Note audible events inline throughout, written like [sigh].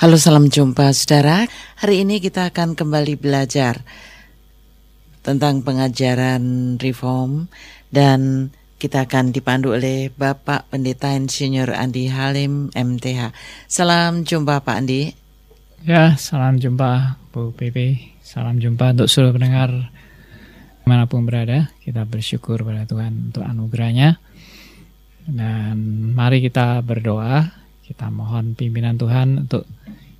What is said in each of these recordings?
Halo salam jumpa saudara. Hari ini kita akan kembali belajar tentang pengajaran reform dan kita akan dipandu oleh Bapak Pendeta Insinyur Andi Halim MTH. Salam jumpa Pak Andi. Ya, salam jumpa Bu Pipi. Salam jumpa untuk seluruh pendengar di mana pun berada. Kita bersyukur pada Tuhan untuk anugerahnya. Dan mari kita berdoa. Kita mohon pimpinan Tuhan untuk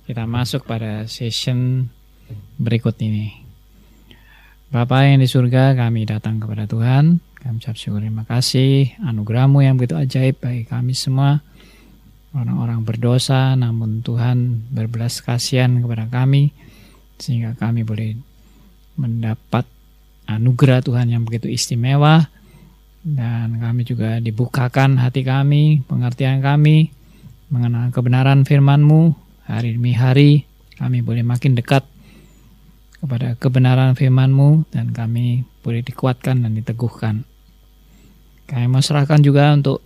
kita masuk pada session berikut ini. Bapak yang di surga, kami datang kepada Tuhan. Kami ucap syukur terima kasih anugerahmu yang begitu ajaib bagi kami semua. Orang-orang berdosa, namun Tuhan berbelas kasihan kepada kami. Sehingga kami boleh mendapat anugerah Tuhan yang begitu istimewa. Dan kami juga dibukakan hati kami, pengertian kami, mengenal kebenaran firman-Mu, hari demi hari kami boleh makin dekat kepada kebenaran firman-Mu dan kami boleh dikuatkan dan diteguhkan. Kami mau juga untuk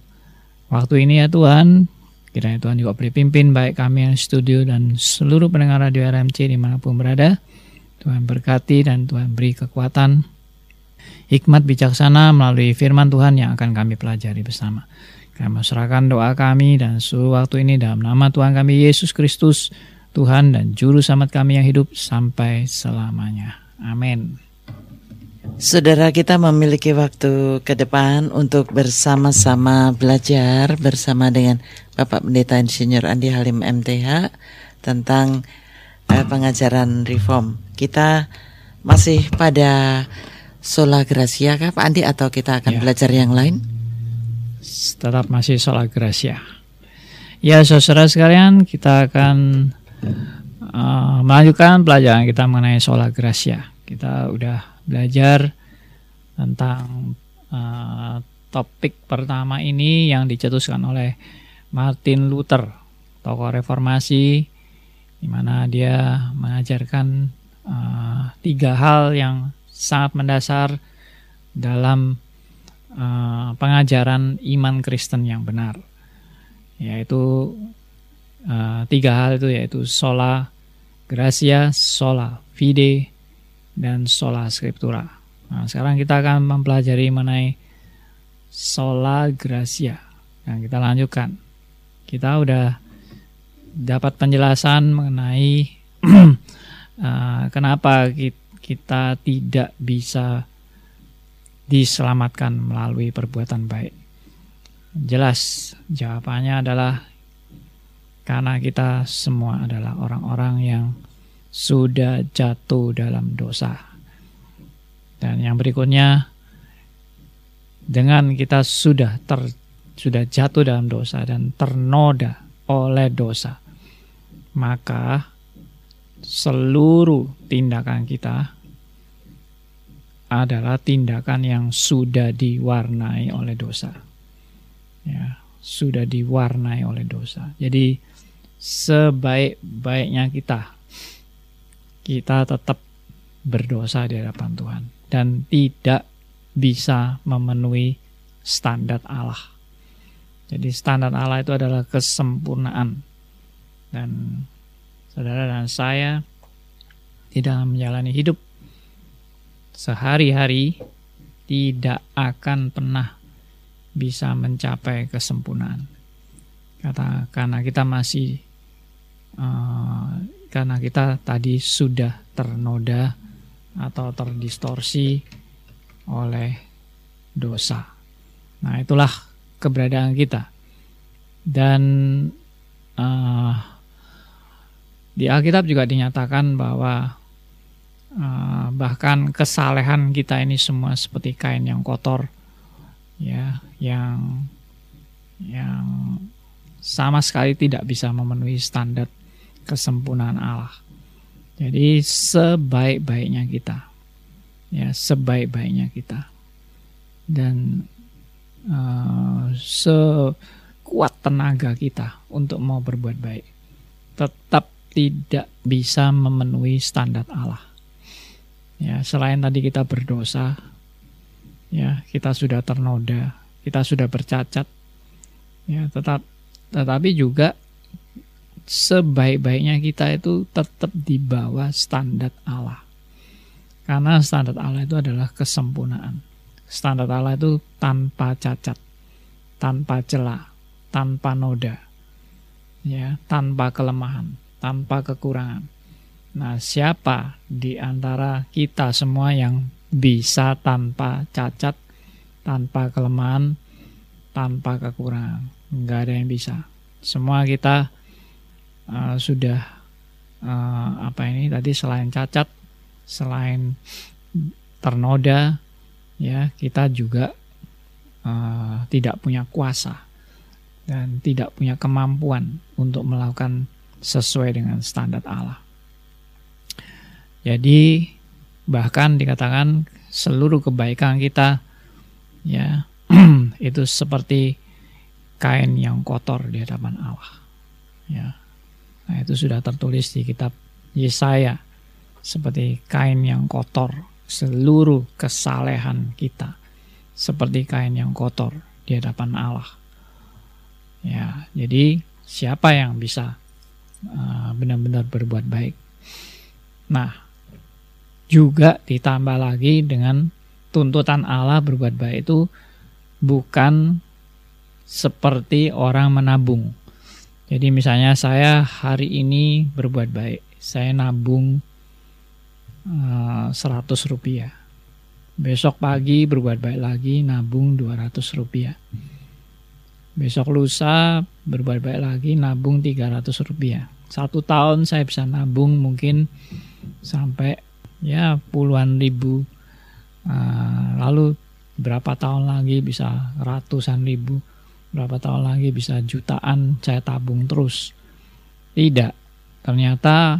waktu ini ya Tuhan, kiranya Tuhan juga boleh pimpin baik kami yang studio dan seluruh pendengar radio RMC di mana pun berada. Tuhan berkati dan Tuhan beri kekuatan, hikmat bijaksana melalui firman Tuhan yang akan kami pelajari bersama. Kami serahkan doa kami dan seluruh waktu ini dalam nama Tuhan kami Yesus Kristus, Tuhan dan Juru Selamat kami yang hidup sampai selamanya. Amin. Saudara kita memiliki waktu ke depan untuk bersama-sama belajar bersama dengan Bapak Pendeta Insinyur Andi Halim MTH tentang uh, pengajaran reform. Kita masih pada Sola Gracia kah Pak Andi atau kita akan ya. belajar yang lain? tetap masih sholat gracia. Ya saudara sekalian kita akan uh, melanjutkan pelajaran kita mengenai sholat gracia. Kita udah belajar tentang uh, topik pertama ini yang dicetuskan oleh Martin Luther, tokoh reformasi, di mana dia mengajarkan uh, tiga hal yang sangat mendasar dalam uh, pengajaran iman Kristen yang benar yaitu uh, tiga hal itu yaitu sola gracia, sola fide, dan sola scriptura. Nah, sekarang kita akan mempelajari mengenai sola gracia. Yang kita lanjutkan. Kita udah dapat penjelasan mengenai uh, [clears throat] kenapa kita tidak bisa diselamatkan melalui perbuatan baik? Jelas jawabannya adalah karena kita semua adalah orang-orang yang sudah jatuh dalam dosa. Dan yang berikutnya dengan kita sudah ter sudah jatuh dalam dosa dan ternoda oleh dosa, maka seluruh tindakan kita adalah tindakan yang sudah diwarnai oleh dosa. Ya, sudah diwarnai oleh dosa. Jadi sebaik-baiknya kita kita tetap berdosa di hadapan Tuhan dan tidak bisa memenuhi standar Allah. Jadi standar Allah itu adalah kesempurnaan. Dan saudara dan saya tidak menjalani hidup sehari-hari tidak akan pernah bisa mencapai kesempurnaan. Kata karena kita masih uh, karena kita tadi sudah ternoda atau terdistorsi oleh dosa. Nah, itulah keberadaan kita. Dan uh, di Alkitab juga dinyatakan bahwa uh, bahkan kesalehan kita ini semua seperti kain yang kotor ya yang yang sama sekali tidak bisa memenuhi standar kesempurnaan Allah. Jadi sebaik-baiknya kita, ya sebaik-baiknya kita, dan uh, sekuat tenaga kita untuk mau berbuat baik, tetap tidak bisa memenuhi standar Allah. Ya, selain tadi kita berdosa, ya, kita sudah ternoda, kita sudah bercacat. Ya, tetap tetapi juga sebaik-baiknya kita itu tetap di bawah standar Allah. Karena standar Allah itu adalah kesempurnaan. Standar Allah itu tanpa cacat, tanpa celah, tanpa noda, ya, tanpa kelemahan, tanpa kekurangan. Nah, siapa di antara kita semua yang bisa tanpa cacat, tanpa kelemahan, tanpa kekurangan? Enggak ada yang bisa. Semua kita uh, sudah uh, apa ini tadi selain cacat, selain ternoda, ya kita juga uh, tidak punya kuasa dan tidak punya kemampuan untuk melakukan sesuai dengan standar Allah. Jadi bahkan dikatakan seluruh kebaikan kita ya [clears throat] itu seperti kain yang kotor di hadapan Allah. Ya. Nah, itu sudah tertulis di kitab Yesaya seperti kain yang kotor, seluruh kesalehan kita seperti kain yang kotor di hadapan Allah. Ya, jadi siapa yang bisa uh, benar-benar uh, berbuat baik? Nah, juga ditambah lagi dengan tuntutan Allah berbuat baik itu bukan seperti orang menabung. Jadi misalnya saya hari ini berbuat baik, saya nabung uh, 100 rupiah. Besok pagi berbuat baik lagi, nabung 200 rupiah. Besok lusa berbuat baik lagi, nabung 300 rupiah. Satu tahun saya bisa nabung mungkin sampai ya puluhan ribu. Uh, lalu berapa tahun lagi bisa ratusan ribu berapa tahun lagi bisa jutaan saya tabung terus. Tidak. Ternyata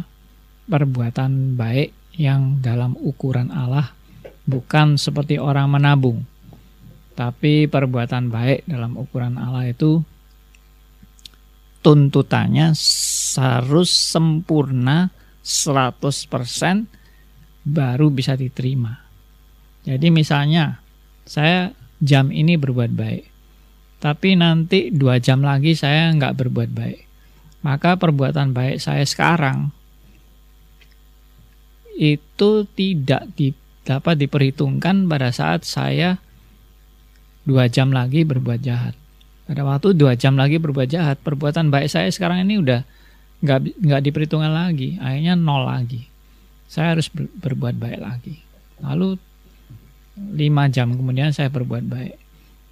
perbuatan baik yang dalam ukuran Allah bukan seperti orang menabung. Tapi perbuatan baik dalam ukuran Allah itu tuntutannya harus sempurna 100% baru bisa diterima. Jadi misalnya saya jam ini berbuat baik tapi nanti dua jam lagi saya nggak berbuat baik. Maka perbuatan baik saya sekarang itu tidak di, dapat diperhitungkan pada saat saya dua jam lagi berbuat jahat. Pada waktu dua jam lagi berbuat jahat, perbuatan baik saya sekarang ini udah nggak nggak diperhitungkan lagi, akhirnya nol lagi. Saya harus ber, berbuat baik lagi. Lalu lima jam kemudian saya berbuat baik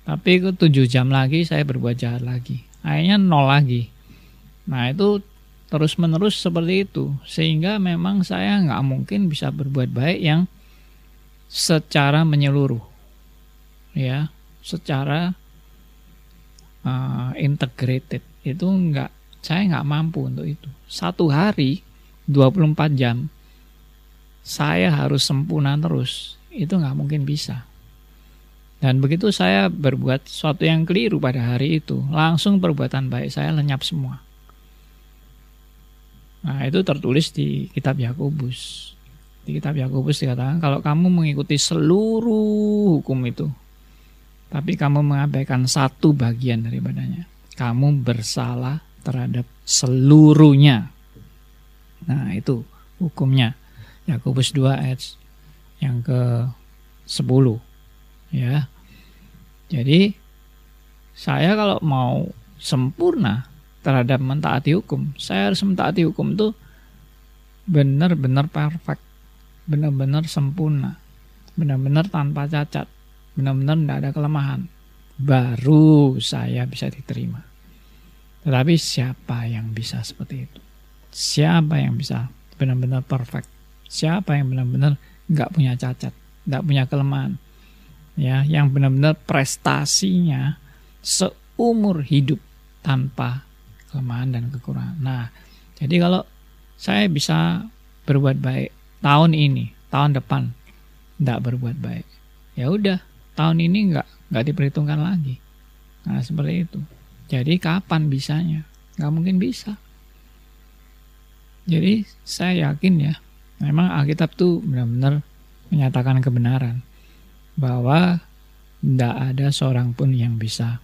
tapi itu tujuh jam lagi saya berbuat jahat lagi. Akhirnya nol lagi. Nah itu terus menerus seperti itu. Sehingga memang saya nggak mungkin bisa berbuat baik yang secara menyeluruh. Ya, secara uh, integrated. Itu nggak, saya nggak mampu untuk itu. Satu hari 24 jam saya harus sempurna terus. Itu nggak mungkin bisa. Dan begitu saya berbuat sesuatu yang keliru pada hari itu, langsung perbuatan baik saya lenyap semua. Nah, itu tertulis di kitab Yakobus. Di kitab Yakobus dikatakan kalau kamu mengikuti seluruh hukum itu, tapi kamu mengabaikan satu bagian daripadanya, kamu bersalah terhadap seluruhnya. Nah, itu hukumnya. Yakobus 2 ayat yang ke 10 ya jadi saya kalau mau sempurna terhadap mentaati hukum, saya harus mentaati hukum itu benar-benar perfect, benar-benar sempurna, benar-benar tanpa cacat, benar-benar tidak ada kelemahan. Baru saya bisa diterima. Tetapi siapa yang bisa seperti itu? Siapa yang bisa benar-benar perfect? Siapa yang benar-benar nggak punya cacat, nggak punya kelemahan? ya yang benar-benar prestasinya seumur hidup tanpa kelemahan dan kekurangan. Nah, jadi kalau saya bisa berbuat baik tahun ini, tahun depan tidak berbuat baik, ya udah tahun ini nggak nggak diperhitungkan lagi. Nah seperti itu. Jadi kapan bisanya? Nggak mungkin bisa. Jadi saya yakin ya, memang Alkitab tuh benar-benar menyatakan kebenaran bahwa tidak ada seorang pun yang bisa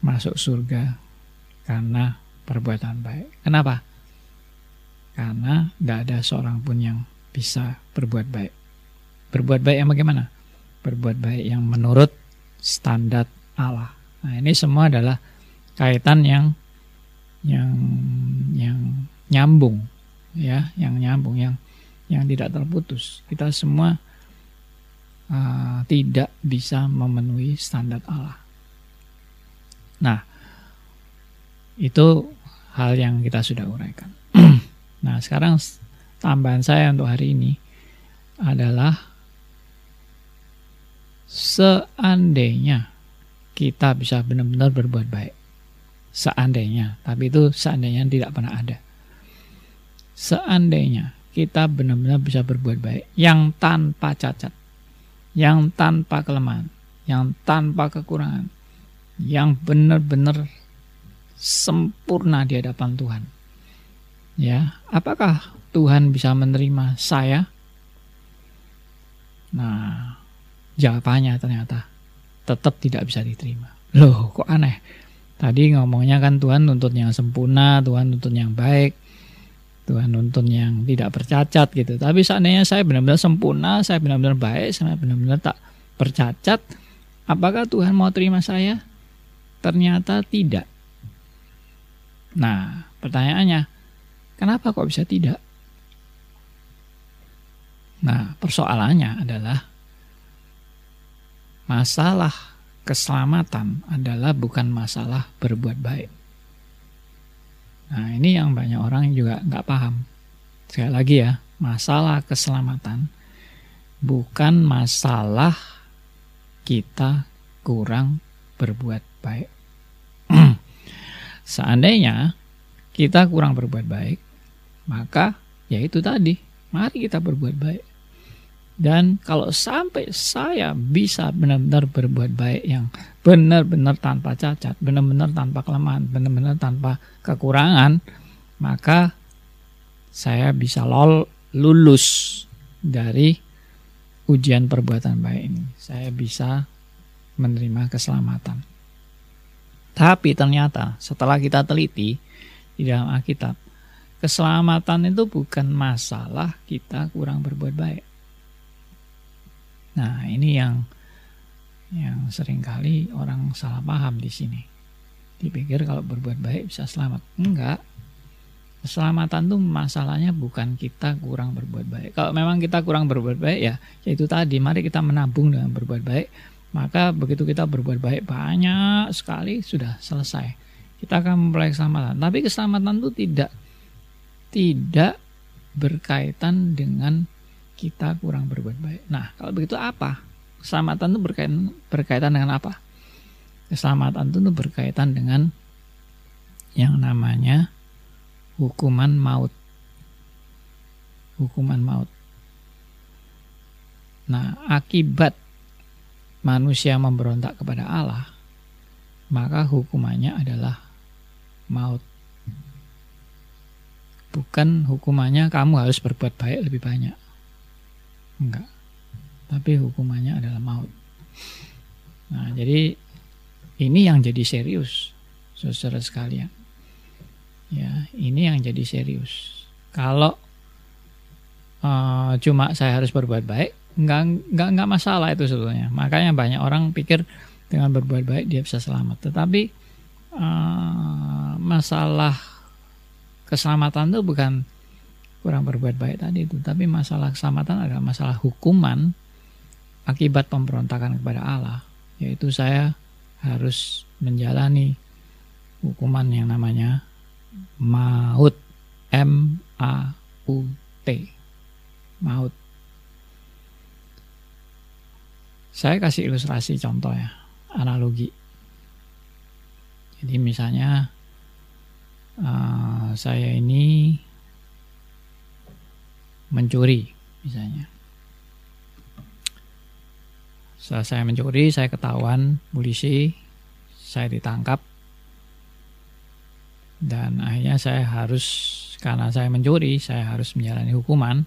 masuk surga karena perbuatan baik. Kenapa? Karena tidak ada seorang pun yang bisa berbuat baik. Berbuat baik yang bagaimana? Berbuat baik yang menurut standar Allah. Nah, ini semua adalah kaitan yang yang yang nyambung ya, yang nyambung yang yang tidak terputus. Kita semua uh, tidak bisa memenuhi standar Allah. Nah, itu hal yang kita sudah uraikan. [clears throat] nah, sekarang tambahan saya untuk hari ini adalah seandainya kita bisa benar-benar berbuat baik. Seandainya, tapi itu seandainya tidak pernah ada. Seandainya kita benar-benar bisa berbuat baik yang tanpa cacat, yang tanpa kelemahan, yang tanpa kekurangan, yang benar-benar sempurna di hadapan Tuhan. Ya, apakah Tuhan bisa menerima saya? Nah, jawabannya ternyata tetap tidak bisa diterima. Loh, kok aneh? Tadi ngomongnya kan Tuhan nuntut yang sempurna, Tuhan nuntut yang baik, Tuhan nuntut yang tidak bercacat gitu. Tapi seandainya saya benar-benar sempurna, saya benar-benar baik, saya benar-benar tak bercacat, apakah Tuhan mau terima saya? Ternyata tidak. Nah, pertanyaannya, kenapa kok bisa tidak? Nah, persoalannya adalah masalah keselamatan adalah bukan masalah berbuat baik. Nah ini yang banyak orang juga nggak paham. Sekali lagi ya, masalah keselamatan bukan masalah kita kurang berbuat baik. [clears throat] Seandainya kita kurang berbuat baik, maka ya itu tadi, mari kita berbuat baik. Dan kalau sampai saya bisa benar-benar berbuat baik yang benar-benar tanpa cacat, benar-benar tanpa kelemahan, benar-benar tanpa kekurangan, maka saya bisa lol lulus dari ujian perbuatan baik ini. Saya bisa menerima keselamatan. Tapi ternyata setelah kita teliti di dalam Alkitab, keselamatan itu bukan masalah kita kurang berbuat baik Nah, ini yang yang sering kali orang salah paham di sini. Dipikir kalau berbuat baik bisa selamat. Enggak. Keselamatan tuh masalahnya bukan kita kurang berbuat baik. Kalau memang kita kurang berbuat baik ya, yaitu tadi mari kita menabung dengan berbuat baik. Maka begitu kita berbuat baik banyak sekali sudah selesai. Kita akan memperoleh keselamatan. Tapi keselamatan itu tidak tidak berkaitan dengan kita kurang berbuat baik. Nah, kalau begitu apa? Keselamatan itu berkaitan, berkaitan dengan apa? Keselamatan itu berkaitan dengan yang namanya hukuman maut. Hukuman maut. Nah, akibat manusia memberontak kepada Allah, maka hukumannya adalah maut. Bukan hukumannya kamu harus berbuat baik lebih banyak. Enggak. Tapi hukumannya adalah maut. Nah, jadi ini yang jadi serius, saudara sekalian. Ya, ini yang jadi serius. Kalau uh, cuma saya harus berbuat baik, enggak enggak enggak masalah itu sebetulnya. Makanya banyak orang pikir dengan berbuat baik dia bisa selamat. Tetapi uh, masalah keselamatan itu bukan kurang berbuat baik tadi itu. Tapi masalah keselamatan adalah masalah hukuman akibat pemberontakan kepada Allah. Yaitu saya harus menjalani hukuman yang namanya maut. M A U T. Maut. Saya kasih ilustrasi contoh ya, analogi. Jadi misalnya uh, saya ini mencuri misalnya. Setelah saya mencuri, saya ketahuan polisi, saya ditangkap, dan akhirnya saya harus karena saya mencuri, saya harus menjalani hukuman,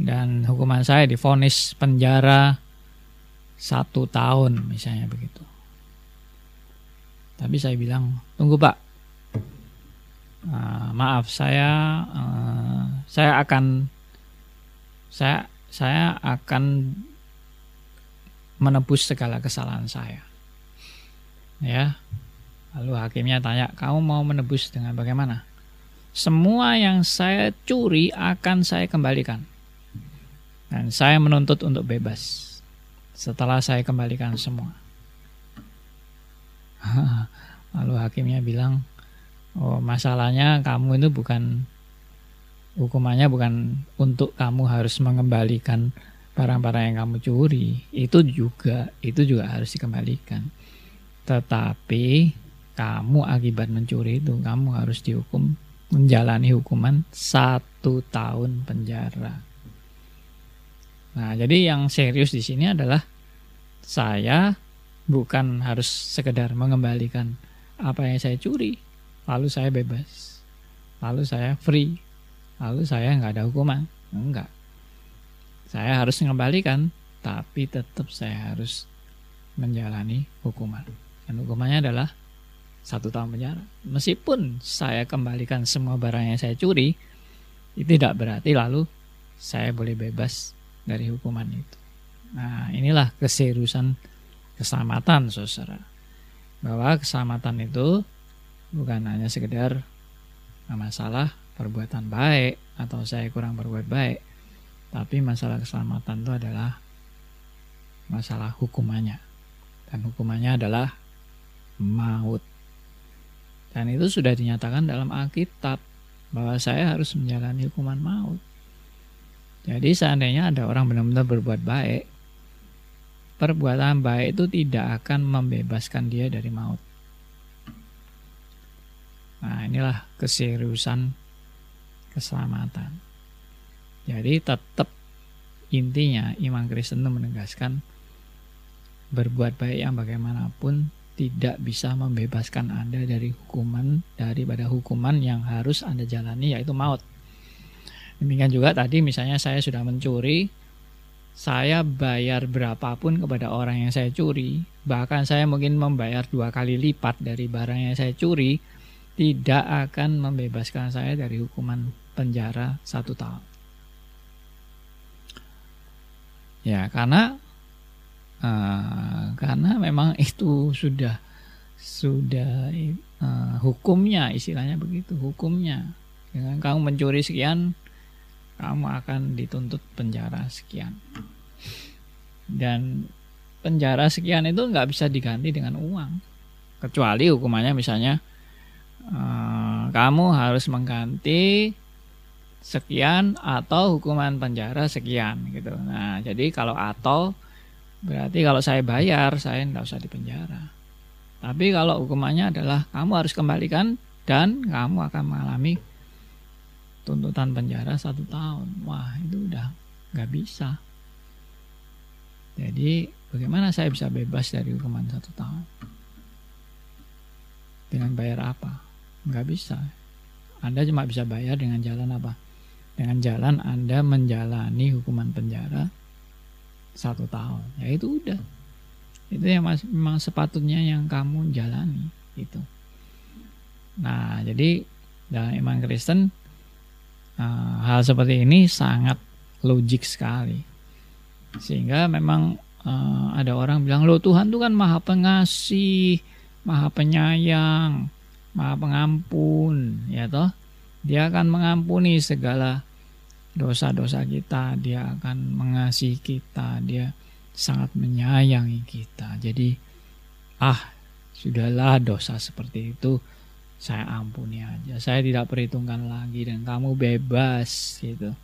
dan hukuman saya difonis penjara satu tahun misalnya begitu. Tapi saya bilang, tunggu pak, uh, maaf saya uh, saya akan saya saya akan menebus segala kesalahan saya. Ya. Lalu hakimnya tanya, "Kamu mau menebus dengan bagaimana?" Semua yang saya curi akan saya kembalikan. Dan saya menuntut untuk bebas. Setelah saya kembalikan semua. [laughs] Lalu hakimnya bilang, "Oh, masalahnya kamu itu bukan hukumannya bukan untuk kamu harus mengembalikan barang-barang yang kamu curi. Itu juga itu juga harus dikembalikan. Tetapi kamu akibat mencuri itu kamu harus dihukum menjalani hukuman satu tahun penjara. Nah jadi yang serius di sini adalah saya bukan harus sekedar mengembalikan apa yang saya curi lalu saya bebas lalu saya free lalu saya nggak ada hukuman enggak saya harus mengembalikan, tapi tetap saya harus menjalani hukuman. Dan hukumannya adalah satu tahun penjara. Meskipun saya kembalikan semua barang yang saya curi, itu tidak berarti lalu saya boleh bebas dari hukuman itu. Nah, inilah keseriusan keselamatan, saudara. Bahwa keselamatan itu bukan hanya sekedar masalah perbuatan baik atau saya kurang berbuat baik, tapi masalah keselamatan itu adalah masalah hukumannya. Dan hukumannya adalah maut. Dan itu sudah dinyatakan dalam Alkitab bahwa saya harus menjalani hukuman maut. Jadi seandainya ada orang benar-benar berbuat baik, perbuatan baik itu tidak akan membebaskan dia dari maut. Nah, inilah keseriusan keselamatan. Jadi tetap intinya iman Kristen menegaskan berbuat baik yang bagaimanapun tidak bisa membebaskan Anda dari hukuman daripada hukuman yang harus Anda jalani yaitu maut. Demikian juga tadi misalnya saya sudah mencuri, saya bayar berapapun kepada orang yang saya curi, bahkan saya mungkin membayar dua kali lipat dari barang yang saya curi, tidak akan membebaskan saya dari hukuman penjara satu tahun. Ya, karena uh, karena memang itu sudah sudah uh, hukumnya istilahnya begitu, hukumnya. Dengan kamu mencuri sekian, kamu akan dituntut penjara sekian. Dan penjara sekian itu nggak bisa diganti dengan uang. Kecuali hukumannya misalnya uh, kamu harus mengganti sekian atau hukuman penjara sekian gitu. Nah, jadi kalau atau berarti kalau saya bayar saya tidak usah dipenjara. Tapi kalau hukumannya adalah kamu harus kembalikan dan kamu akan mengalami tuntutan penjara satu tahun. Wah itu udah nggak bisa. Jadi bagaimana saya bisa bebas dari hukuman satu tahun? Dengan bayar apa? Nggak bisa. Anda cuma bisa bayar dengan jalan apa? Dengan jalan Anda menjalani hukuman penjara satu tahun. Ya itu udah. Itu yang memang sepatutnya yang kamu jalani itu. Nah, jadi dalam iman Kristen uh, hal seperti ini sangat logik sekali. Sehingga memang uh, ada orang bilang, "Loh, Tuhan itu kan Maha Pengasih, Maha Penyayang, Maha Pengampun." Ya toh? Dia akan mengampuni segala dosa-dosa kita, dia akan mengasihi kita, dia sangat menyayangi kita. Jadi ah, sudahlah dosa seperti itu saya ampuni aja. Saya tidak perhitungkan lagi dan kamu bebas gitu.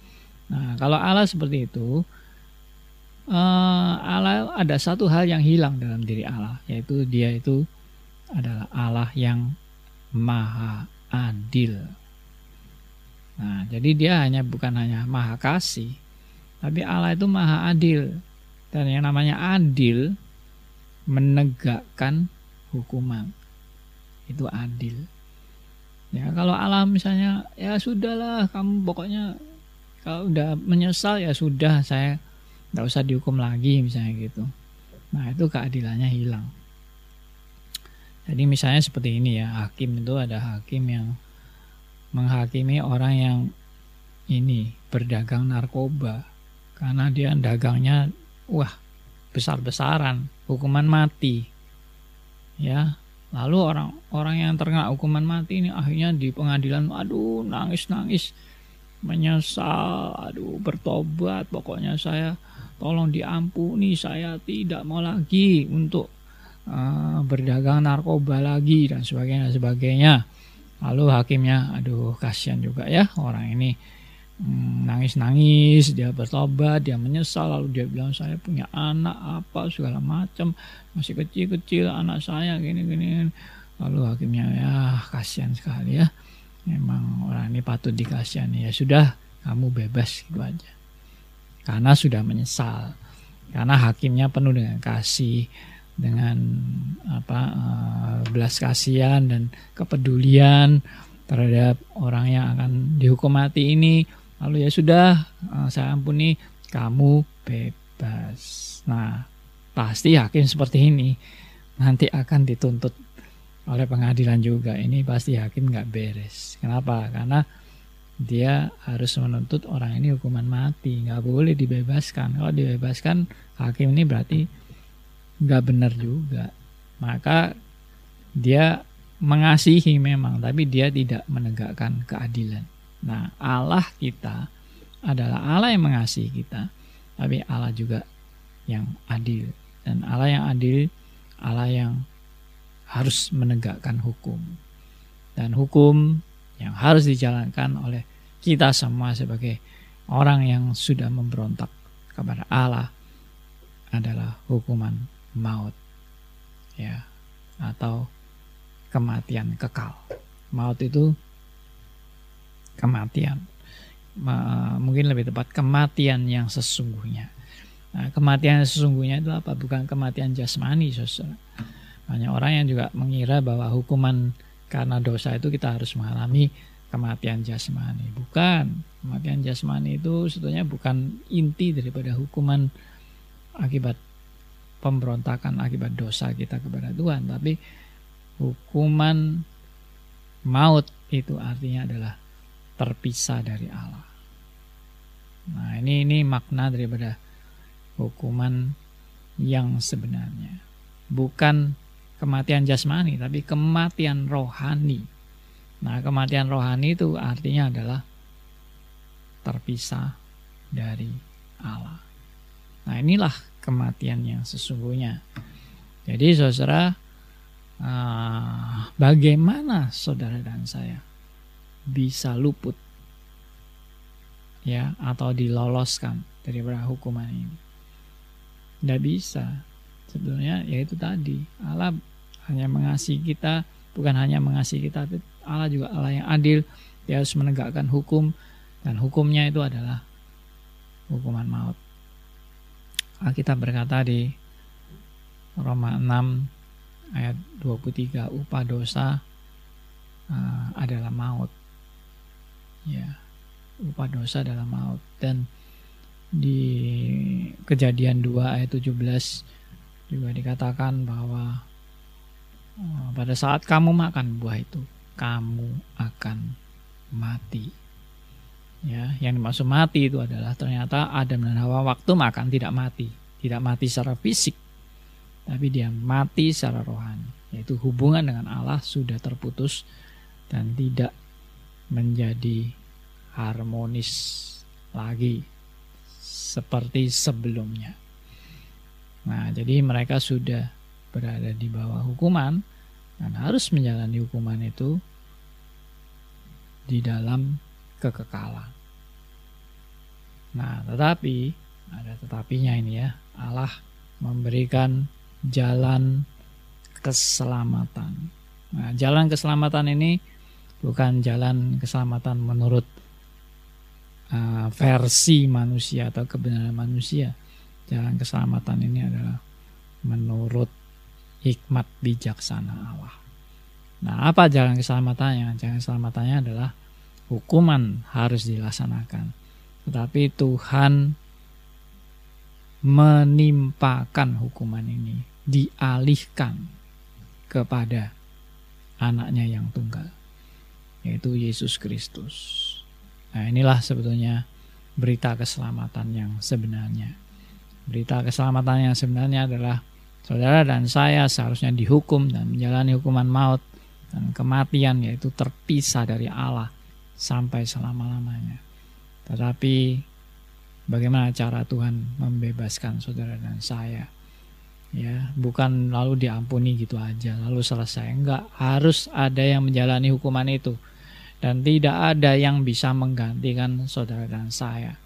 Nah, kalau Allah seperti itu uh, Allah ada satu hal yang hilang dalam diri Allah, yaitu dia itu adalah Allah yang maha adil. Nah, jadi dia hanya bukan hanya maha kasih, tapi Allah itu maha adil. Dan yang namanya adil menegakkan hukuman. Itu adil. Ya, kalau Allah misalnya ya sudahlah kamu pokoknya kalau udah menyesal ya sudah saya nggak usah dihukum lagi misalnya gitu. Nah, itu keadilannya hilang. Jadi misalnya seperti ini ya, hakim itu ada hakim yang menghakimi orang yang ini berdagang narkoba. Karena dia dagangnya wah besar-besaran hukuman mati. Ya lalu orang orang yang terkena hukuman mati ini akhirnya di pengadilan aduh nangis nangis menyesal aduh bertobat pokoknya saya tolong diampuni saya tidak mau lagi untuk uh, berdagang narkoba lagi dan sebagainya sebagainya lalu hakimnya aduh kasihan juga ya orang ini hmm, nangis-nangis dia bertobat dia menyesal lalu dia bilang saya punya anak apa segala macam masih kecil-kecil anak saya gini-gini lalu hakimnya ya kasihan sekali ya memang orang ini patut dikasihani. Ya sudah kamu bebas gitu aja. Karena sudah menyesal karena hakimnya penuh dengan kasih dengan apa uh, belas kasihan dan kepedulian terhadap orang yang akan dihukum mati ini. Lalu ya sudah uh, saya ampuni kamu bebas. Nah pasti hakim seperti ini nanti akan dituntut oleh pengadilan juga. Ini pasti hakim nggak beres. Kenapa? Karena dia harus menuntut orang ini hukuman mati. Nggak boleh dibebaskan. Kalau dibebaskan hakim ini berarti nggak benar juga. Maka dia mengasihi memang tapi dia tidak menegakkan keadilan. Nah Allah kita adalah Allah yang mengasihi kita tapi Allah juga yang adil. Dan Allah yang adil Allah yang harus menegakkan hukum. Dan hukum yang harus dijalankan oleh kita semua sebagai orang yang sudah memberontak kepada Allah adalah hukuman maut. Ya, atau kematian kekal. Maut itu kematian. Mungkin lebih tepat kematian yang sesungguhnya. Nah, kematian yang sesungguhnya itu apa? Bukan kematian jasmani, saudara banyak orang yang juga mengira bahwa hukuman karena dosa itu kita harus mengalami kematian jasmani. Bukan. Kematian jasmani itu sebetulnya bukan inti daripada hukuman akibat pemberontakan akibat dosa kita kepada Tuhan, tapi hukuman maut itu artinya adalah terpisah dari Allah. Nah, ini ini makna daripada hukuman yang sebenarnya. Bukan kematian jasmani, tapi kematian rohani. Nah, kematian rohani itu artinya adalah terpisah dari Allah. Nah, inilah kematian yang sesungguhnya. Jadi, saudara, uh, bagaimana saudara dan saya bisa luput ya atau diloloskan dari hukuman ini? Tidak bisa. Sebenarnya yaitu tadi Allah hanya mengasihi kita, bukan hanya mengasihi kita, tapi Allah juga Allah yang adil. Dia harus menegakkan hukum dan hukumnya itu adalah hukuman maut. Kita berkata di Roma 6 ayat 23 upah dosa uh, adalah maut. Ya, upah dosa adalah maut dan di kejadian 2 ayat 17 juga dikatakan bahwa Oh, pada saat kamu makan buah itu, kamu akan mati. Ya, yang dimaksud mati itu adalah ternyata Adam dan Hawa waktu makan tidak mati, tidak mati secara fisik, tapi dia mati secara rohani, yaitu hubungan dengan Allah sudah terputus dan tidak menjadi harmonis lagi seperti sebelumnya. Nah, jadi mereka sudah berada di bawah hukuman dan harus menjalani hukuman itu di dalam kekekalan. Nah, tetapi ada tetapinya ini ya. Allah memberikan jalan keselamatan. Nah, jalan keselamatan ini bukan jalan keselamatan menurut uh, versi manusia atau kebenaran manusia. Jalan keselamatan ini adalah menurut hikmat bijaksana Allah. Nah, apa jalan keselamatannya? Jalan keselamatannya adalah hukuman harus dilaksanakan. Tetapi Tuhan menimpakan hukuman ini, dialihkan kepada anaknya yang tunggal, yaitu Yesus Kristus. Nah, inilah sebetulnya berita keselamatan yang sebenarnya. Berita keselamatan yang sebenarnya adalah saudara dan saya seharusnya dihukum dan menjalani hukuman maut dan kematian yaitu terpisah dari Allah sampai selama-lamanya. Tetapi bagaimana cara Tuhan membebaskan saudara dan saya? Ya, bukan lalu diampuni gitu aja, lalu selesai. Enggak, harus ada yang menjalani hukuman itu dan tidak ada yang bisa menggantikan saudara dan saya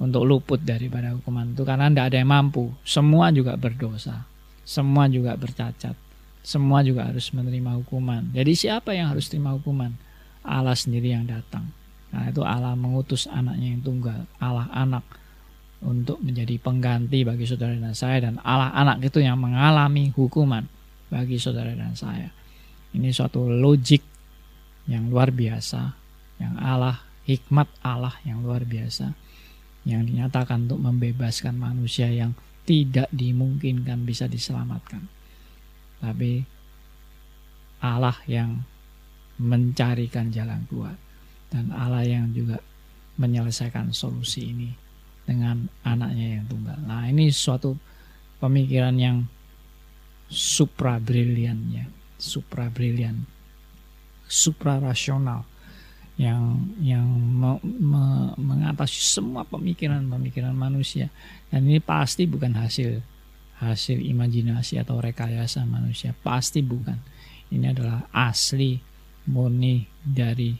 untuk luput daripada hukuman itu karena tidak ada yang mampu semua juga berdosa semua juga bercacat semua juga harus menerima hukuman jadi siapa yang harus terima hukuman Allah sendiri yang datang nah itu Allah mengutus anaknya yang tunggal Allah anak untuk menjadi pengganti bagi saudara dan saya dan Allah anak itu yang mengalami hukuman bagi saudara dan saya ini suatu logik yang luar biasa, yang Allah, hikmat Allah yang luar biasa, yang dinyatakan untuk membebaskan manusia yang tidak dimungkinkan bisa diselamatkan. Tapi Allah yang mencarikan jalan keluar. Dan Allah yang juga menyelesaikan solusi ini dengan anaknya yang tunggal. Nah, ini suatu pemikiran yang supra brilian ya, supra brilian suprarasional. Yang yang me, me, mengatasi semua pemikiran-pemikiran manusia. Dan ini pasti bukan hasil hasil imajinasi atau rekayasa manusia. Pasti bukan. Ini adalah asli murni dari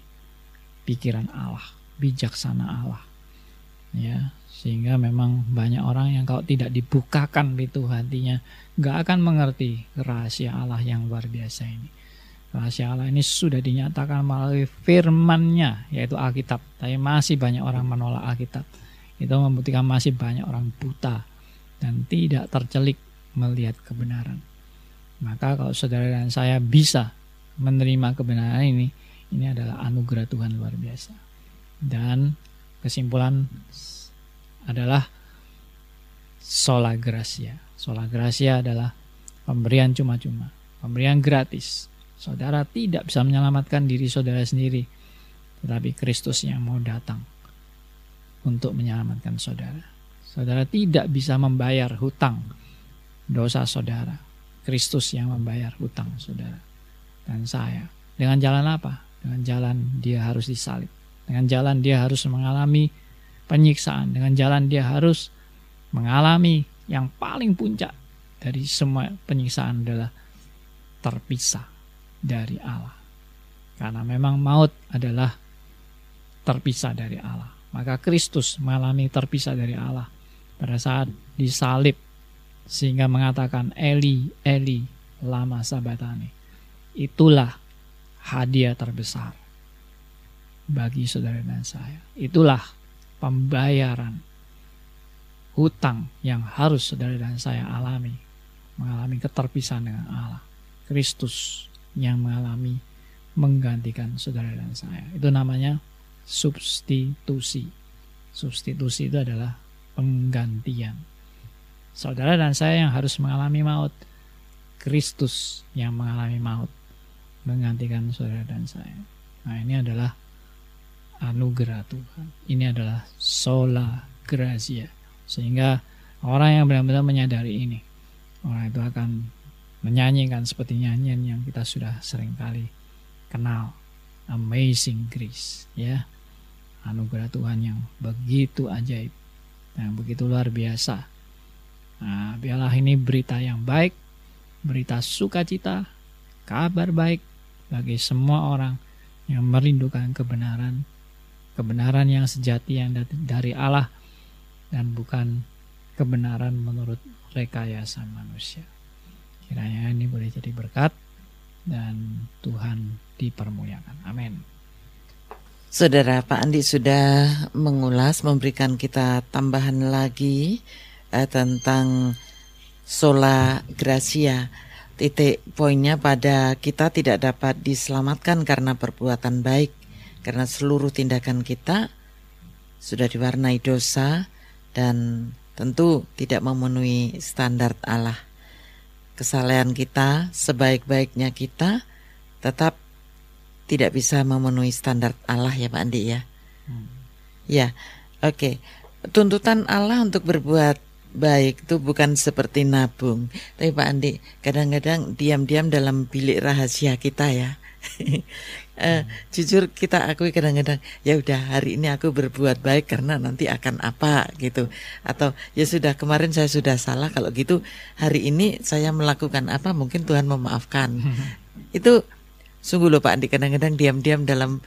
pikiran Allah bijaksana Allah ya sehingga memang banyak orang yang kalau tidak dibukakan itu hatinya nggak akan mengerti rahasia Allah yang luar biasa ini Rahasia Allah ini sudah dinyatakan melalui firman-Nya yaitu Alkitab. Tapi masih banyak orang menolak Alkitab. Itu membuktikan masih banyak orang buta dan tidak tercelik melihat kebenaran. Maka kalau saudara dan saya bisa menerima kebenaran ini, ini adalah anugerah Tuhan luar biasa. Dan kesimpulan adalah sola gracia. Sola gracia adalah pemberian cuma-cuma, pemberian gratis Saudara tidak bisa menyelamatkan diri saudara sendiri, tetapi Kristus yang mau datang untuk menyelamatkan saudara. Saudara tidak bisa membayar hutang dosa saudara. Kristus yang membayar hutang saudara dan saya. Dengan jalan apa? Dengan jalan dia harus disalib. Dengan jalan dia harus mengalami penyiksaan. Dengan jalan dia harus mengalami yang paling puncak dari semua penyiksaan adalah terpisah dari Allah. Karena memang maut adalah terpisah dari Allah. Maka Kristus mengalami terpisah dari Allah pada saat disalib sehingga mengatakan Eli Eli lama sabatani. Itulah hadiah terbesar bagi saudara dan saya. Itulah pembayaran hutang yang harus saudara dan saya alami mengalami keterpisahan dengan Allah. Kristus yang mengalami menggantikan saudara dan saya. Itu namanya substitusi. Substitusi itu adalah penggantian. Saudara dan saya yang harus mengalami maut, Kristus yang mengalami maut menggantikan saudara dan saya. Nah, ini adalah anugerah Tuhan. Ini adalah sola gracia. Sehingga orang yang benar-benar menyadari ini, orang itu akan menyanyikan seperti nyanyian yang kita sudah sering kali kenal Amazing Grace ya anugerah Tuhan yang begitu ajaib yang begitu luar biasa nah biarlah ini berita yang baik berita sukacita kabar baik bagi semua orang yang merindukan kebenaran kebenaran yang sejati yang dari Allah dan bukan kebenaran menurut rekayasa manusia. Kiranya ini boleh jadi berkat dan Tuhan dipermuliakan. Amin. Saudara Pak Andi sudah mengulas, memberikan kita tambahan lagi eh, tentang sola gracia. Titik poinnya pada kita tidak dapat diselamatkan karena perbuatan baik, karena seluruh tindakan kita sudah diwarnai dosa dan tentu tidak memenuhi standar Allah kesalahan kita, sebaik-baiknya kita, tetap tidak bisa memenuhi standar Allah ya Pak Andi ya. Hmm. Ya, oke. Okay. Tuntutan Allah untuk berbuat baik itu bukan seperti nabung. Tapi Pak Andi, kadang-kadang diam-diam dalam bilik rahasia kita ya. uh, [laughs] jujur kita akui kadang-kadang ya udah hari ini aku berbuat baik karena nanti akan apa gitu atau ya sudah kemarin saya sudah salah kalau gitu hari ini saya melakukan apa mungkin Tuhan memaafkan [laughs] itu sungguh loh Pak Andi kadang-kadang diam-diam dalam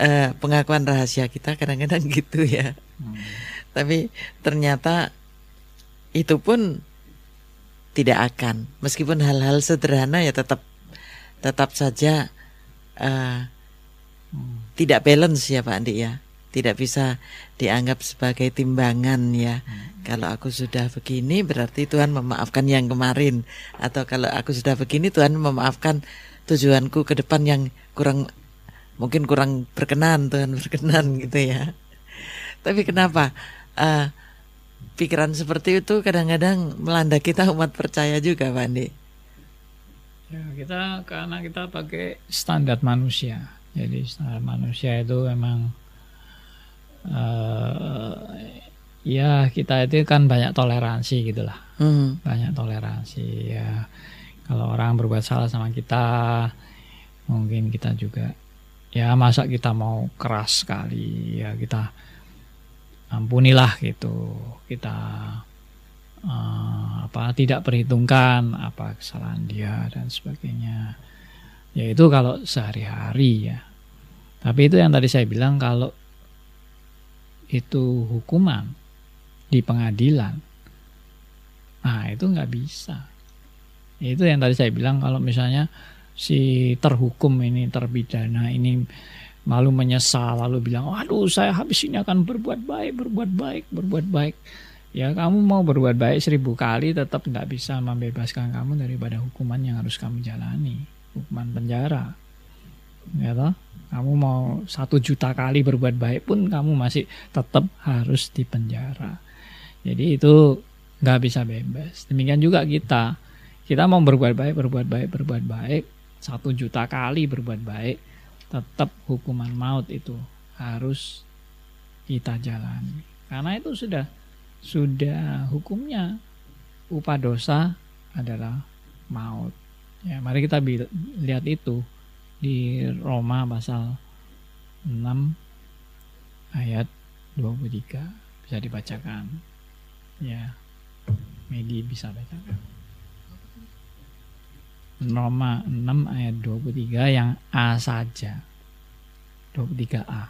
uh, pengakuan rahasia kita kadang-kadang [laughs] gitu ya hmm. tapi ternyata itu pun tidak akan meskipun hal-hal sederhana ya tetap tetap saja uh, tidak balance ya Pak Andi ya tidak bisa dianggap sebagai timbangan ya. Hmm. Kalau aku sudah begini berarti Tuhan memaafkan yang kemarin atau kalau aku sudah begini Tuhan memaafkan tujuanku ke depan yang kurang mungkin kurang berkenan Tuhan berkenan [laughs] gitu ya. Tapi kenapa uh, pikiran seperti itu kadang-kadang melanda kita umat percaya juga Pak Andi? Ya, kita karena kita pakai standar manusia jadi manusia itu memang uh, ya kita itu kan banyak toleransi gitulah, hmm. banyak toleransi ya. Kalau orang berbuat salah sama kita, mungkin kita juga ya masa kita mau keras sekali ya kita ampunilah gitu kita uh, apa tidak perhitungkan apa kesalahan dia dan sebagainya Ya itu kalau sehari-hari ya. Tapi itu yang tadi saya bilang kalau itu hukuman di pengadilan, nah itu nggak bisa. Itu yang tadi saya bilang kalau misalnya si terhukum ini terpidana ini malu menyesal lalu bilang, waduh saya habis ini akan berbuat baik, berbuat baik, berbuat baik. Ya kamu mau berbuat baik seribu kali tetap nggak bisa membebaskan kamu daripada hukuman yang harus kamu jalani hukuman penjara. Ya toh kamu mau satu juta kali berbuat baik pun kamu masih tetap harus di penjara. Jadi itu nggak bisa bebas. Demikian juga kita. Kita mau berbuat baik berbuat baik berbuat baik. Satu juta kali berbuat baik tetap hukuman maut itu harus kita jalani karena itu sudah sudah hukumnya upah dosa adalah maut Ya, mari kita lihat itu di Roma pasal 6 ayat 23 bisa dibacakan. Ya. Medi bisa bacakan. Roma 6 ayat 23 yang A saja. 23A.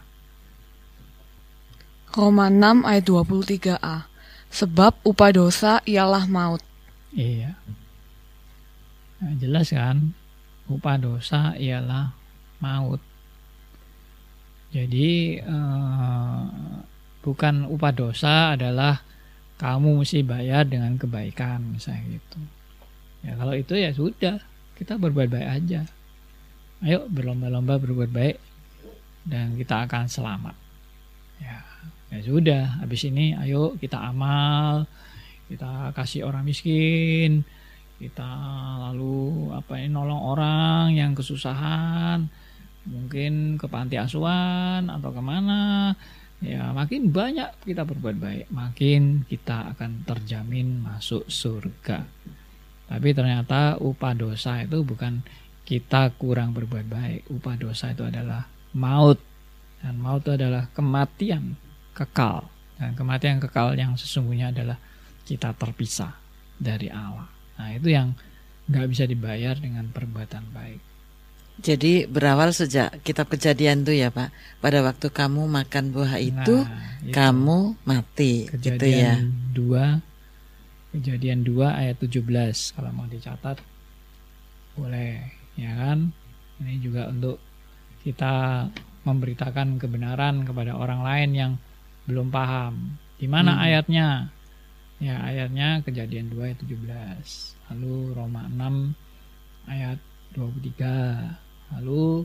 Roma 6 ayat 23a. Sebab upah dosa ialah maut. Iya. Nah, jelas kan upah dosa ialah maut. Jadi eh, bukan upah dosa adalah kamu mesti bayar dengan kebaikan misalnya gitu. Ya kalau itu ya sudah kita berbuat baik aja. Ayo berlomba-lomba berbuat baik dan kita akan selamat. Ya, ya sudah. Habis ini ayo kita amal, kita kasih orang miskin, kita lalu apa ini nolong orang yang kesusahan mungkin ke panti asuhan atau ke mana ya makin banyak kita berbuat baik makin kita akan terjamin masuk surga tapi ternyata upah dosa itu bukan kita kurang berbuat baik upah dosa itu adalah maut dan maut itu adalah kematian kekal dan kematian kekal yang sesungguhnya adalah kita terpisah dari Allah Nah itu yang nggak bisa dibayar dengan perbuatan baik. Jadi berawal sejak kitab kejadian itu ya Pak. Pada waktu kamu makan buah itu, nah, itu kamu mati. Kejadian gitu ya. 2 Kejadian 2 ayat 17 kalau mau dicatat boleh ya kan. Ini juga untuk kita memberitakan kebenaran kepada orang lain yang belum paham. Di mana hmm. ayatnya? Ya, ayatnya kejadian 2 ayat 17. Lalu Roma 6 ayat 23. Lalu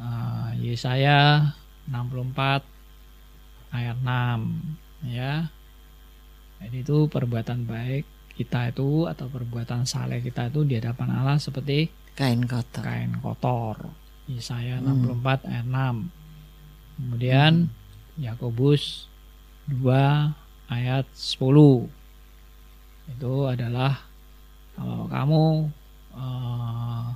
uh, Yesaya 64 ayat 6 ya. Jadi itu perbuatan baik kita itu atau perbuatan saleh kita itu di hadapan Allah seperti kain kotor. Kain kotor. Yesaya hmm. 64 ayat 6. Kemudian Yakobus 2 ayat 10 itu adalah kalau kamu uh,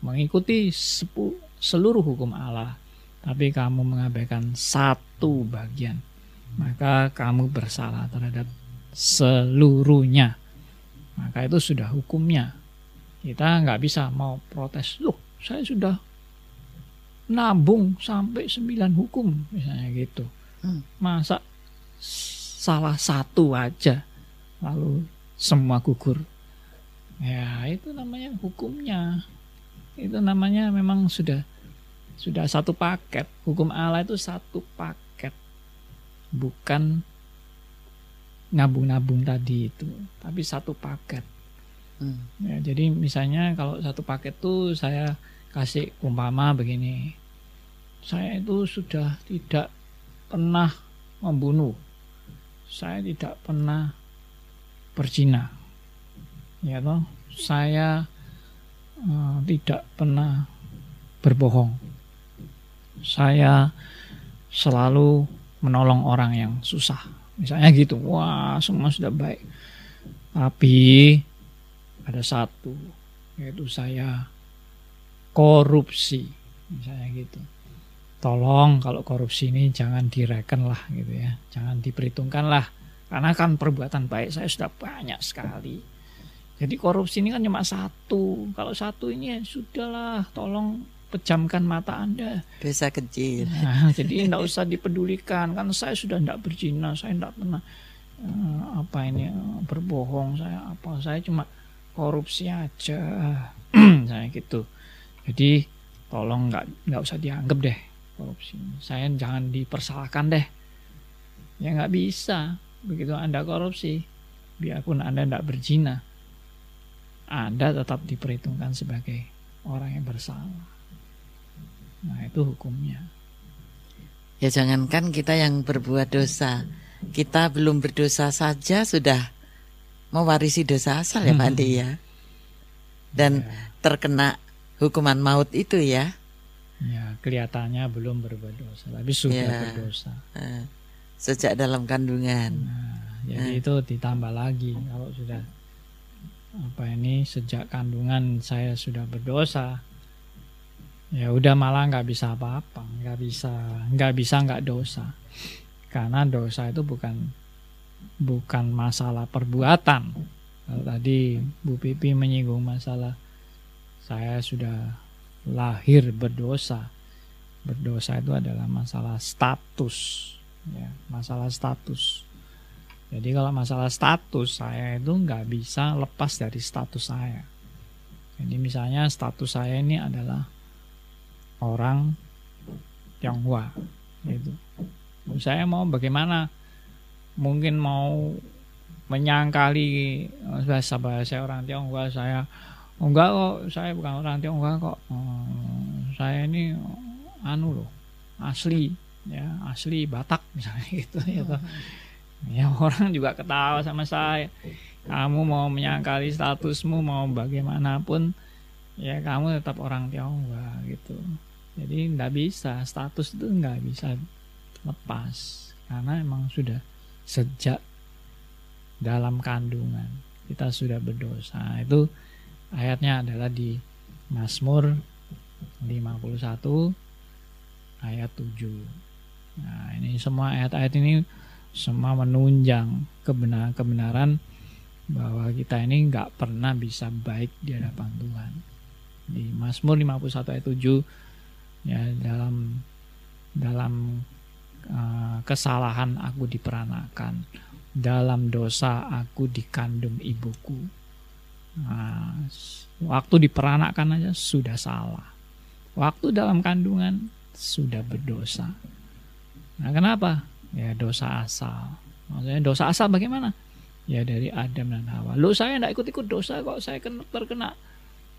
mengikuti sepu, seluruh hukum Allah tapi kamu mengabaikan satu bagian maka kamu bersalah terhadap seluruhnya. Maka itu sudah hukumnya. Kita nggak bisa mau protes loh saya sudah nabung sampai sembilan hukum misalnya gitu. Hmm. masa salah satu aja lalu semua gugur? Ya itu namanya hukumnya. Itu namanya memang sudah sudah satu paket. Hukum Allah itu satu paket. Bukan nabung-nabung tadi itu tapi satu paket. Hmm. ya, jadi misalnya kalau satu paket tuh saya kasih umpama begini saya itu sudah tidak pernah membunuh saya tidak pernah berzina ya toh saya uh, tidak pernah berbohong. Saya selalu menolong orang yang susah misalnya gitu wah semua sudah baik. Tapi ada satu yaitu saya korupsi. Misalnya gitu. Tolong kalau korupsi ini jangan direken lah gitu ya. Jangan diperhitungkan lah. Karena kan perbuatan baik saya sudah banyak sekali. Jadi korupsi ini kan cuma satu. Kalau satu ini ya sudahlah tolong pejamkan mata anda dosa kecil nah, jadi tidak usah dipedulikan kan saya sudah tidak berzina saya tidak pernah uh, apa ini uh, berbohong saya apa saya cuma korupsi aja [clears throat] saya gitu jadi tolong nggak nggak usah dianggap deh korupsi. Saya jangan dipersalahkan deh. Ya nggak bisa. Begitu Anda korupsi, biarpun Anda tidak berzina, Anda tetap diperhitungkan sebagai orang yang bersalah. Nah itu hukumnya. Ya jangankan kita yang berbuat dosa, kita belum berdosa saja sudah mewarisi dosa asal ya Pak Andi ya. Dan ya. terkena hukuman maut itu ya. Ya, kelihatannya belum berbuat dosa, tapi sudah ya. berdosa. Sejak dalam kandungan. Nah, jadi itu ditambah lagi kalau sudah apa ini sejak kandungan saya sudah berdosa. Ya udah malah nggak bisa apa-apa, nggak bisa, nggak bisa nggak dosa. Karena dosa itu bukan bukan masalah perbuatan. Tadi Bu Pipi menyinggung masalah saya sudah lahir berdosa. Berdosa itu adalah masalah status, ya, masalah status. Jadi kalau masalah status saya itu nggak bisa lepas dari status saya. Jadi misalnya status saya ini adalah orang Tionghoa, gitu. Saya mau bagaimana? Mungkin mau menyangkali bahasa bahasa orang Tionghoa saya Oh, enggak kok, saya bukan orang Tionghoa kok. Oh, saya ini anu loh, asli ya, asli Batak misalnya [laughs] gitu ya toh. Ya orang juga ketawa sama saya. Kamu mau menyangkali statusmu mau bagaimanapun ya kamu tetap orang Tionghoa gitu. Jadi nggak bisa status itu nggak bisa lepas karena emang sudah sejak dalam kandungan kita sudah berdosa itu Ayatnya adalah di Mazmur 51 ayat 7. Nah, ini semua ayat-ayat ini semua menunjang kebenaran kebenaran bahwa kita ini nggak pernah bisa baik di hadapan Tuhan. Di Mazmur 51 ayat 7 ya dalam dalam uh, kesalahan aku diperanakan, dalam dosa aku dikandung ibuku. Nah, waktu diperanakkan aja sudah salah. Waktu dalam kandungan sudah berdosa. Nah, kenapa? Ya dosa asal. Maksudnya dosa asal bagaimana? Ya dari Adam dan Hawa. Lo saya tidak ikut-ikut dosa kok saya terkena.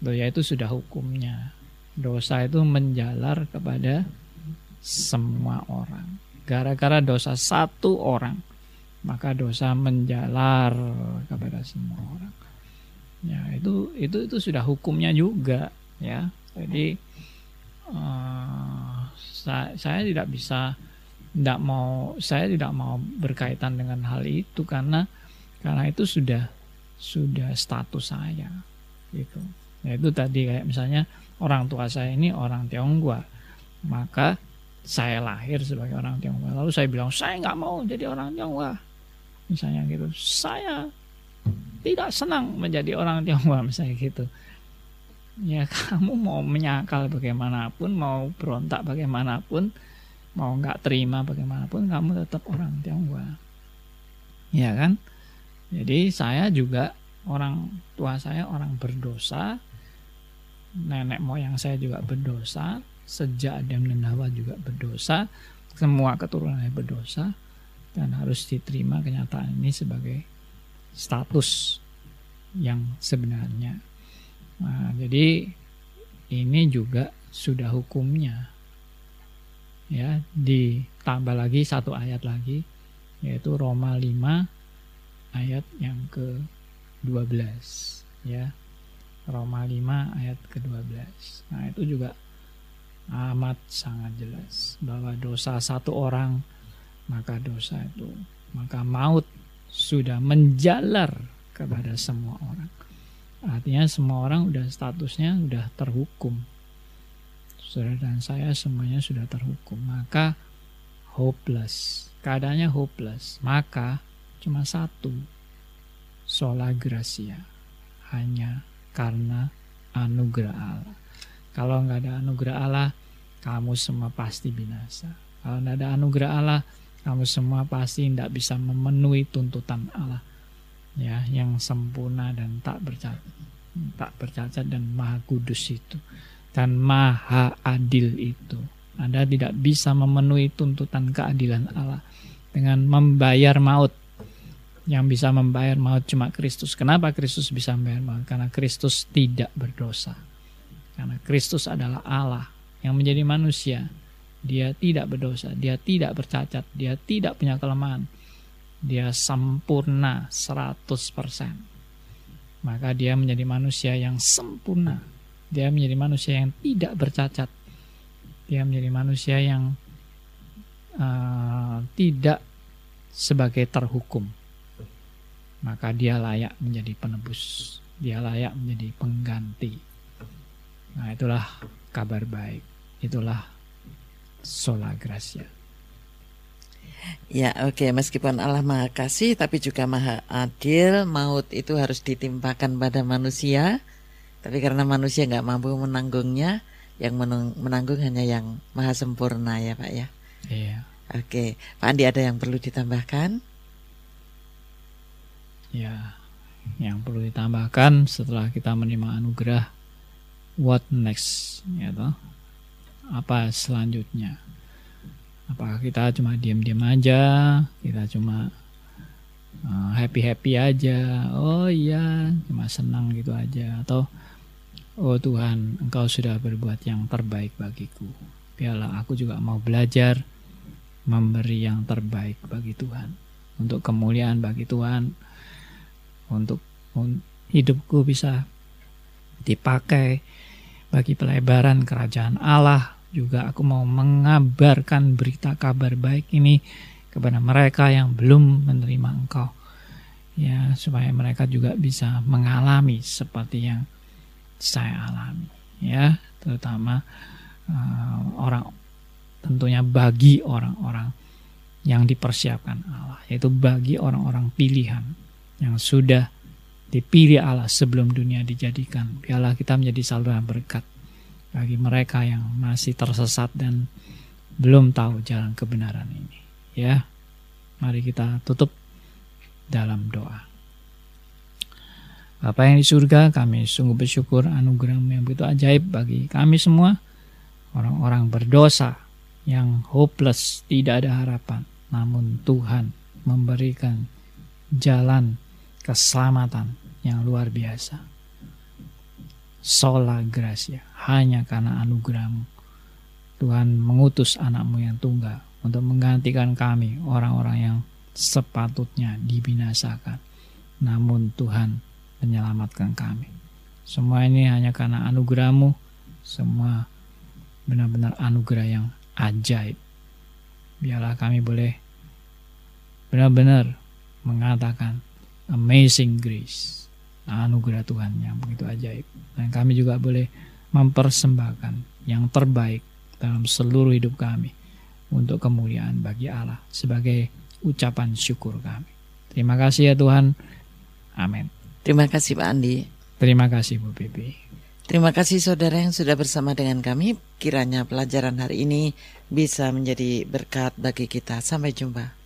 Loh ya itu sudah hukumnya. Dosa itu menjalar kepada semua orang. Gara-gara dosa satu orang, maka dosa menjalar kepada semua orang ya itu itu itu sudah hukumnya juga ya jadi uh, saya, saya tidak bisa tidak mau saya tidak mau berkaitan dengan hal itu karena karena itu sudah sudah status saya gitu ya itu tadi kayak misalnya orang tua saya ini orang Tionghoa. Maka saya lahir sebagai orang Tionghoa. Lalu saya bilang saya nggak mau jadi orang Tionghoa. Misalnya gitu. Saya tidak senang menjadi orang Tionghoa. Misalnya gitu. Ya [laughs] kamu mau menyakal bagaimanapun mau berontak bagaimanapun mau nggak terima bagaimanapun kamu tetap orang Tionghoa. Ya kan? Jadi saya juga orang tua saya orang berdosa nenek moyang saya juga berdosa sejak Adam dan Hawa juga berdosa semua keturunannya berdosa dan harus diterima kenyataan ini sebagai status yang sebenarnya. Nah, jadi ini juga sudah hukumnya. Ya ditambah lagi satu ayat lagi yaitu Roma 5 ayat yang ke 12 ya Roma 5 ayat ke-12 nah itu juga amat sangat jelas bahwa dosa satu orang maka dosa itu maka maut sudah menjalar kepada semua orang artinya semua orang udah statusnya udah terhukum saudara dan saya semuanya sudah terhukum. Maka hopeless. Keadaannya hopeless. Maka cuma satu. Sola gracia. Hanya karena anugerah Allah. Kalau nggak ada anugerah Allah, kamu semua pasti binasa. Kalau nggak ada anugerah Allah, kamu semua pasti tidak bisa memenuhi tuntutan Allah. Ya, yang sempurna dan tak bercacat, tak bercacat dan maha kudus itu dan maha adil itu. Anda tidak bisa memenuhi tuntutan keadilan Allah dengan membayar maut. Yang bisa membayar maut cuma Kristus. Kenapa Kristus bisa membayar maut? Karena Kristus tidak berdosa. Karena Kristus adalah Allah yang menjadi manusia. Dia tidak berdosa, dia tidak bercacat, dia tidak punya kelemahan. Dia sempurna 100%. Maka dia menjadi manusia yang sempurna dia menjadi manusia yang tidak bercacat. Dia menjadi manusia yang uh, tidak sebagai terhukum. Maka dia layak menjadi penebus. Dia layak menjadi pengganti. Nah, itulah kabar baik. Itulah sola gracia. Ya oke okay. meskipun Allah maha kasih tapi juga maha adil Maut itu harus ditimpakan pada manusia tapi karena manusia nggak mampu menanggungnya, yang menanggung hanya yang maha sempurna ya Pak ya. Iya. Oke, Pak Andi ada yang perlu ditambahkan? Ya, yang perlu ditambahkan setelah kita menerima anugerah, what next, ya toh? Apa selanjutnya? Apakah kita cuma diam-diam aja? Kita cuma uh, happy-happy aja? Oh iya, cuma senang gitu aja? Atau Oh Tuhan, Engkau sudah berbuat yang terbaik bagiku. Biarlah aku juga mau belajar memberi yang terbaik bagi Tuhan. Untuk kemuliaan bagi Tuhan. Untuk hidupku bisa dipakai bagi pelebaran kerajaan Allah. Juga aku mau mengabarkan berita kabar baik ini kepada mereka yang belum menerima Engkau. Ya, supaya mereka juga bisa mengalami seperti yang saya alami ya terutama uh, orang tentunya bagi orang-orang yang dipersiapkan Allah yaitu bagi orang-orang pilihan yang sudah dipilih Allah sebelum dunia dijadikan biarlah kita menjadi saluran berkat bagi mereka yang masih tersesat dan belum tahu jalan kebenaran ini ya mari kita tutup dalam doa Bapa yang di surga, kami sungguh bersyukur anugerahmu yang begitu ajaib bagi kami semua. Orang-orang berdosa yang hopeless, tidak ada harapan. Namun Tuhan memberikan jalan keselamatan yang luar biasa. Sola gracia, hanya karena anugerahmu. Tuhan mengutus anakmu yang tunggal untuk menggantikan kami, orang-orang yang sepatutnya dibinasakan. Namun Tuhan menyelamatkan kami. Semua ini hanya karena anugerahmu, semua benar-benar anugerah yang ajaib. Biarlah kami boleh benar-benar mengatakan amazing grace, anugerah Tuhan yang begitu ajaib. Dan kami juga boleh mempersembahkan yang terbaik dalam seluruh hidup kami untuk kemuliaan bagi Allah sebagai ucapan syukur kami. Terima kasih ya Tuhan. Amin. Terima kasih Pak Andi. Terima kasih Bu Pipi. Terima kasih saudara yang sudah bersama dengan kami. Kiranya pelajaran hari ini bisa menjadi berkat bagi kita. Sampai jumpa.